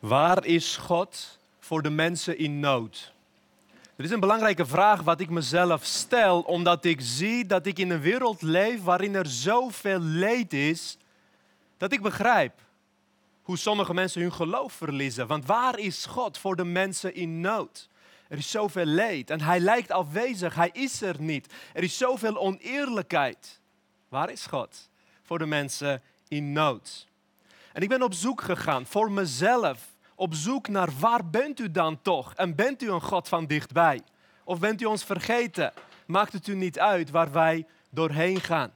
Waar is God voor de mensen in nood? Dat is een belangrijke vraag wat ik mezelf stel, omdat ik zie dat ik in een wereld leef waarin er zoveel leed is, dat ik begrijp hoe sommige mensen hun geloof verliezen. Want waar is God voor de mensen in nood? Er is zoveel leed en hij lijkt afwezig, hij is er niet. Er is zoveel oneerlijkheid. Waar is God voor de mensen in nood? En ik ben op zoek gegaan voor mezelf op zoek naar waar bent u dan toch? En bent u een God van dichtbij? Of bent u ons vergeten? Maakt het u niet uit waar wij doorheen gaan?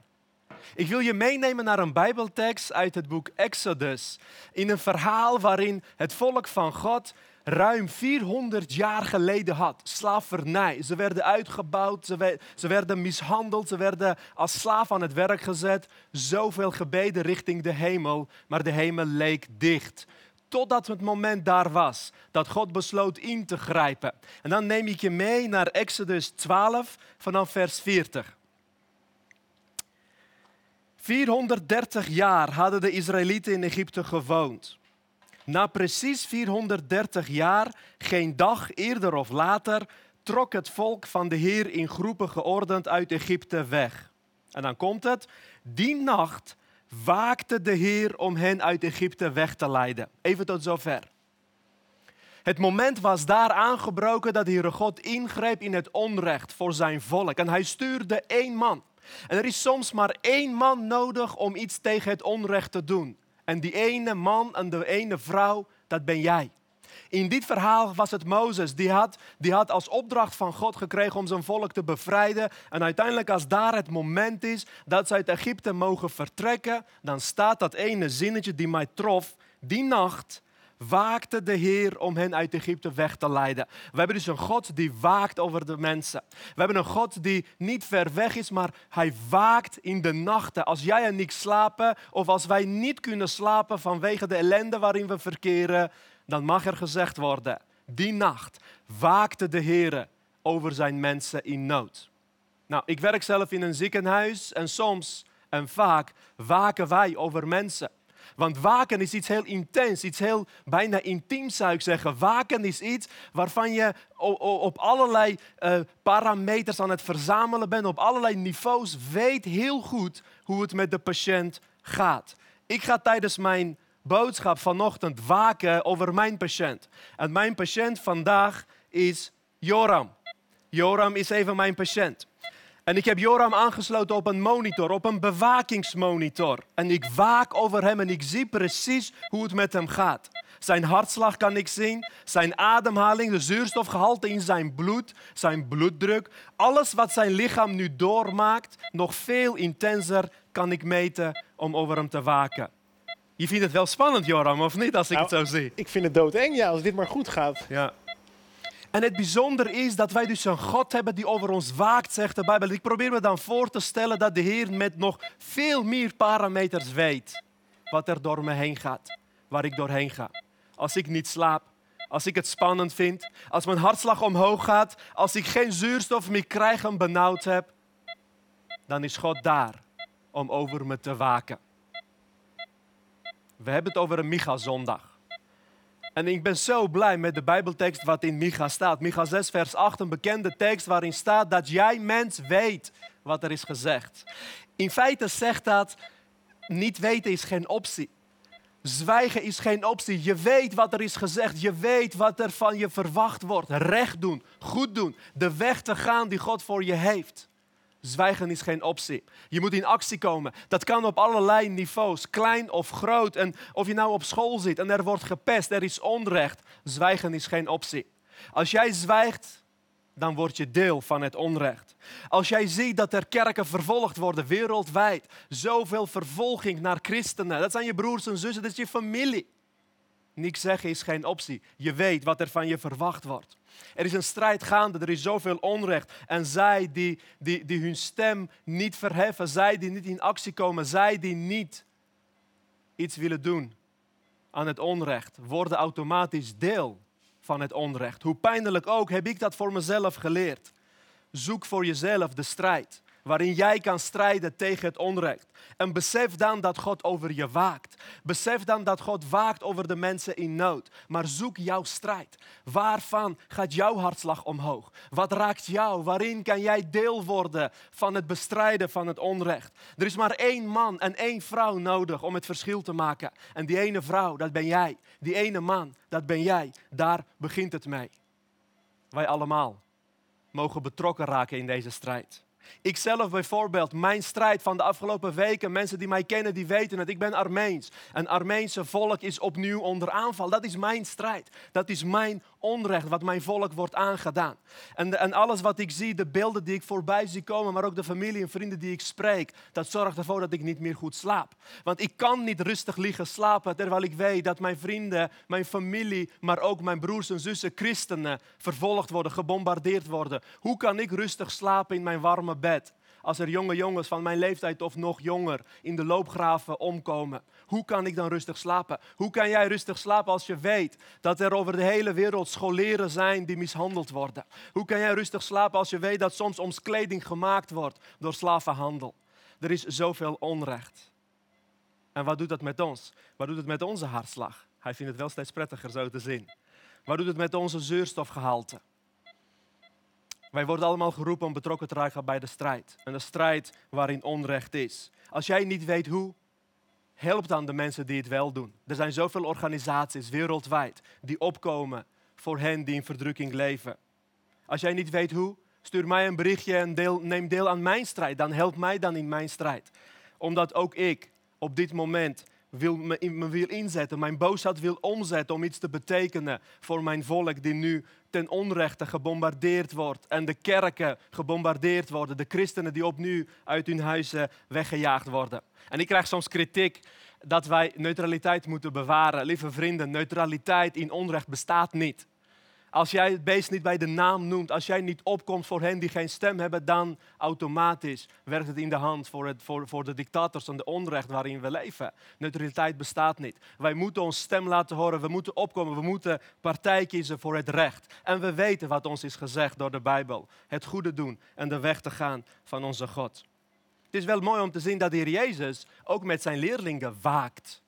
Ik wil je meenemen naar een Bijbeltekst uit het boek Exodus. In een verhaal waarin het volk van God ruim 400 jaar geleden had. Slavernij. Ze werden uitgebouwd, ze, werden mishandeld, ze werden als slaaf aan het werk gezet. Zoveel gebeden richting de hemel, maar de hemel leek dicht totdat het moment daar was dat God besloot in te grijpen. En dan neem ik je mee naar Exodus 12 vanaf vers 40. 430 jaar hadden de Israëlieten in Egypte gewoond. Na precies 430 jaar, geen dag eerder of later, trok het volk van de Heer in groepen geordend uit Egypte weg. En dan komt het, die nacht waakte de Heer om hen uit Egypte weg te leiden. Even tot zover. Het moment was daar aangebroken dat de Heere God ingreep in het onrecht voor zijn volk. En hij stuurde één man. En er is soms maar één man nodig om iets tegen het onrecht te doen. En die ene man en de ene vrouw, dat ben jij. In dit verhaal was het Mozes. Die had, die had als opdracht van God gekregen om zijn volk te bevrijden. En uiteindelijk als daar het moment is dat ze uit Egypte mogen vertrekken, dan staat dat ene zinnetje die mij trof. Die nacht waakte de Heer om hen uit Egypte weg te leiden. We hebben dus een God die waakt over de mensen. We hebben een God die niet ver weg is, maar hij waakt in de nachten. Als jij en ik slapen, of als wij niet kunnen slapen vanwege de ellende waarin we verkeren, dan mag er gezegd worden, die nacht waakte de Heer over zijn mensen in nood. Nou, ik werk zelf in een ziekenhuis en soms en vaak waken wij over mensen. Want waken is iets heel intens, iets heel bijna intiem zou ik zeggen. Waken is iets waarvan je op allerlei uh, parameters aan het verzamelen bent, op allerlei niveaus weet heel goed hoe het met de patiënt gaat. Ik ga tijdens mijn boodschap vanochtend waken over mijn patiënt. En mijn patiënt vandaag is Joram. Joram is even mijn patiënt. En ik heb Joram aangesloten op een monitor, op een bewakingsmonitor. En ik waak over hem en ik zie precies hoe het met hem gaat. Zijn hartslag kan ik zien, zijn ademhaling, de zuurstofgehalte in zijn bloed, zijn bloeddruk. Alles wat zijn lichaam nu doormaakt, nog veel intenser kan ik meten om over hem te waken. Je vindt het wel spannend, Joram, of niet, als ik het nou, zo zie? Ik vind het doodeng, ja, als dit maar goed gaat. Ja. En het bijzondere is dat wij dus een God hebben die over ons waakt, zegt de Bijbel. Ik probeer me dan voor te stellen dat de Heer met nog veel meer parameters weet wat er door me heen gaat, waar ik doorheen ga. Als ik niet slaap, als ik het spannend vind, als mijn hartslag omhoog gaat, als ik geen zuurstof meer krijg en benauwd heb, dan is God daar om over me te waken. We hebben het over een Micha-zondag. En ik ben zo blij met de Bijbeltekst wat in Micha staat. Micha 6, vers 8, een bekende tekst waarin staat dat jij mens weet wat er is gezegd. In feite zegt dat, niet weten is geen optie. Zwijgen is geen optie. Je weet wat er is gezegd. Je weet wat er van je verwacht wordt. Recht doen, goed doen. De weg te gaan die God voor je heeft. Zwijgen is geen optie. Je moet in actie komen. Dat kan op allerlei niveaus, klein of groot. En of je nou op school zit en er wordt gepest, er is onrecht. Zwijgen is geen optie. Als jij zwijgt, dan word je deel van het onrecht. Als jij ziet dat er kerken vervolgd worden wereldwijd, zoveel vervolging naar christenen, dat zijn je broers en zussen, dat is je familie. Niks zeggen is geen optie. Je weet wat er van je verwacht wordt. Er is een strijd gaande, er is zoveel onrecht. En zij die, die, die hun stem niet verheffen, zij die niet in actie komen, zij die niet iets willen doen aan het onrecht, worden automatisch deel van het onrecht. Hoe pijnlijk ook, heb ik dat voor mezelf geleerd. Zoek voor jezelf de strijd. Waarin jij kan strijden tegen het onrecht. En besef dan dat God over je waakt. Besef dan dat God waakt over de mensen in nood. Maar zoek jouw strijd. Waarvan gaat jouw hartslag omhoog? Wat raakt jou? Waarin kan jij deel worden van het bestrijden van het onrecht? Er is maar één man en één vrouw nodig om het verschil te maken. En die ene vrouw, dat ben jij. Die ene man, dat ben jij. Daar begint het mee. Wij allemaal mogen betrokken raken in deze strijd. Ikzelf bijvoorbeeld, mijn strijd van de afgelopen weken, mensen die mij kennen, die weten het, ik ben Armeens. En Armeense volk is opnieuw onder aanval. Dat is mijn strijd. Dat is mijn onrecht wat mijn volk wordt aangedaan. En, en alles wat ik zie, de beelden die ik voorbij zie komen, maar ook de familie en vrienden die ik spreek, dat zorgt ervoor dat ik niet meer goed slaap. Want ik kan niet rustig liggen slapen terwijl ik weet dat mijn vrienden, mijn familie, maar ook mijn broers en zussen, christenen, vervolgd worden, gebombardeerd worden. Hoe kan ik rustig slapen in mijn warme bed? als er jonge jongens van mijn leeftijd of nog jonger in de loopgraven omkomen? Hoe kan ik dan rustig slapen? Hoe kan jij rustig slapen als je weet dat er over de hele wereld scholieren zijn die mishandeld worden? Hoe kan jij rustig slapen als je weet dat soms ons kleding gemaakt wordt door slavenhandel? Er is zoveel onrecht. En wat doet dat met ons? Wat doet het met onze hartslag? Hij vindt het wel steeds prettiger zo te zien. Wat doet het met onze zuurstofgehalte? Wij worden allemaal geroepen om betrokken te raken bij de strijd. En de strijd waarin onrecht is. Als jij niet weet hoe, help dan de mensen die het wel doen. Er zijn zoveel organisaties wereldwijd die opkomen voor hen die in verdrukking leven. Als jij niet weet hoe, stuur mij een berichtje en deel, neem deel aan mijn strijd. Dan help mij dan in mijn strijd. Omdat ook ik op dit moment wil me, me wil inzetten, mijn boosheid wil omzetten om iets te betekenen voor mijn volk die nu ten onrechte gebombardeerd wordt en de kerken gebombardeerd worden, de christenen die opnieuw uit hun huizen weggejaagd worden. En ik krijg soms kritiek dat wij neutraliteit moeten bewaren. Lieve vrienden, neutraliteit in onrecht bestaat niet. Als jij het beest niet bij de naam noemt, als jij niet opkomt voor hen die geen stem hebben, dan automatisch werkt het in de hand voor, het, voor, voor de dictators en de onrecht waarin we leven. Neutraliteit bestaat niet. Wij moeten ons stem laten horen, we moeten opkomen, we moeten partij kiezen voor het recht. En we weten wat ons is gezegd door de Bijbel. Het goede doen en de weg te gaan van onze God. Het is wel mooi om te zien dat de Heer Jezus ook met zijn leerlingen waakt.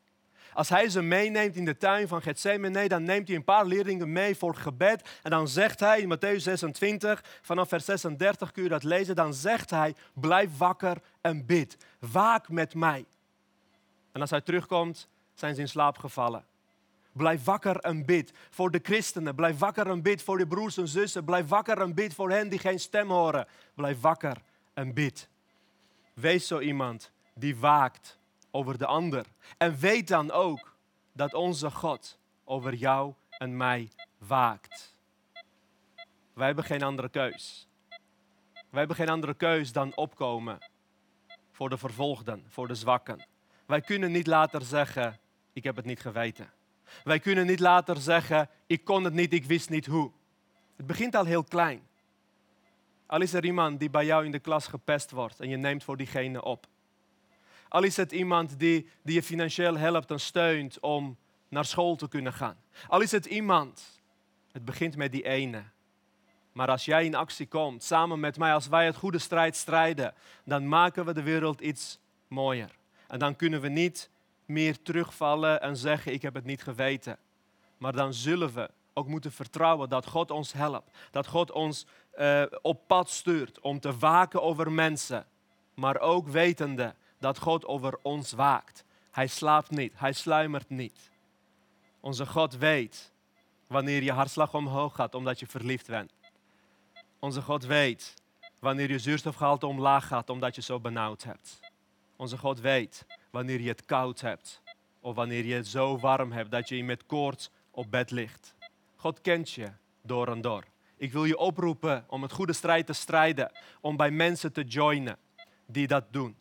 Als hij ze meeneemt in de tuin van Gethsemane, dan neemt hij een paar leerlingen mee voor gebed. En dan zegt hij in Matthäus 26, vanaf vers 36 kun je dat lezen, dan zegt hij, blijf wakker en bid. Waak met mij. En als hij terugkomt, zijn ze in slaap gevallen. Blijf wakker en bid voor de christenen. Blijf wakker en bid voor je broers en zussen. Blijf wakker en bid voor hen die geen stem horen. Blijf wakker en bid. Wees zo iemand die waakt over de ander. En weet dan ook dat onze God over jou en mij waakt. Wij hebben geen andere keus. Wij hebben geen andere keus dan opkomen voor de vervolgden, voor de zwakken. Wij kunnen niet later zeggen, ik heb het niet geweten. Wij kunnen niet later zeggen, ik kon het niet, ik wist niet hoe. Het begint al heel klein. Al is er iemand die bij jou in de klas gepest wordt en je neemt voor diegene op. Al is het iemand die, die je financieel helpt en steunt om naar school te kunnen gaan. Al is het iemand, het begint met die ene. Maar als jij in actie komt, samen met mij, als wij het goede strijd strijden, dan maken we de wereld iets mooier. En dan kunnen we niet meer terugvallen en zeggen, ik heb het niet geweten. Maar dan zullen we ook moeten vertrouwen dat God ons helpt. Dat God ons uh, op pad stuurt om te waken over mensen. Maar ook wetende dat God over ons waakt. Hij slaapt niet, hij sluimert niet. Onze God weet wanneer je hartslag omhoog gaat omdat je verliefd bent. Onze God weet wanneer je zuurstofgehalte omlaag gaat omdat je zo benauwd hebt. Onze God weet wanneer je het koud hebt of wanneer je het zo warm hebt dat je met koorts op bed ligt. God kent je door en door. Ik wil je oproepen om het goede strijd te strijden, om bij mensen te joinen die dat doen.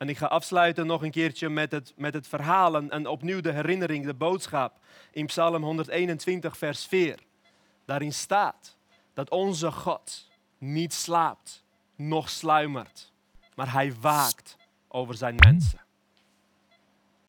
En ik ga afsluiten nog een keertje met het, met het verhaal en opnieuw de herinnering, de boodschap in Psalm 121, vers 4. Daarin staat dat onze God niet slaapt, noch sluimert, maar hij waakt over zijn mensen.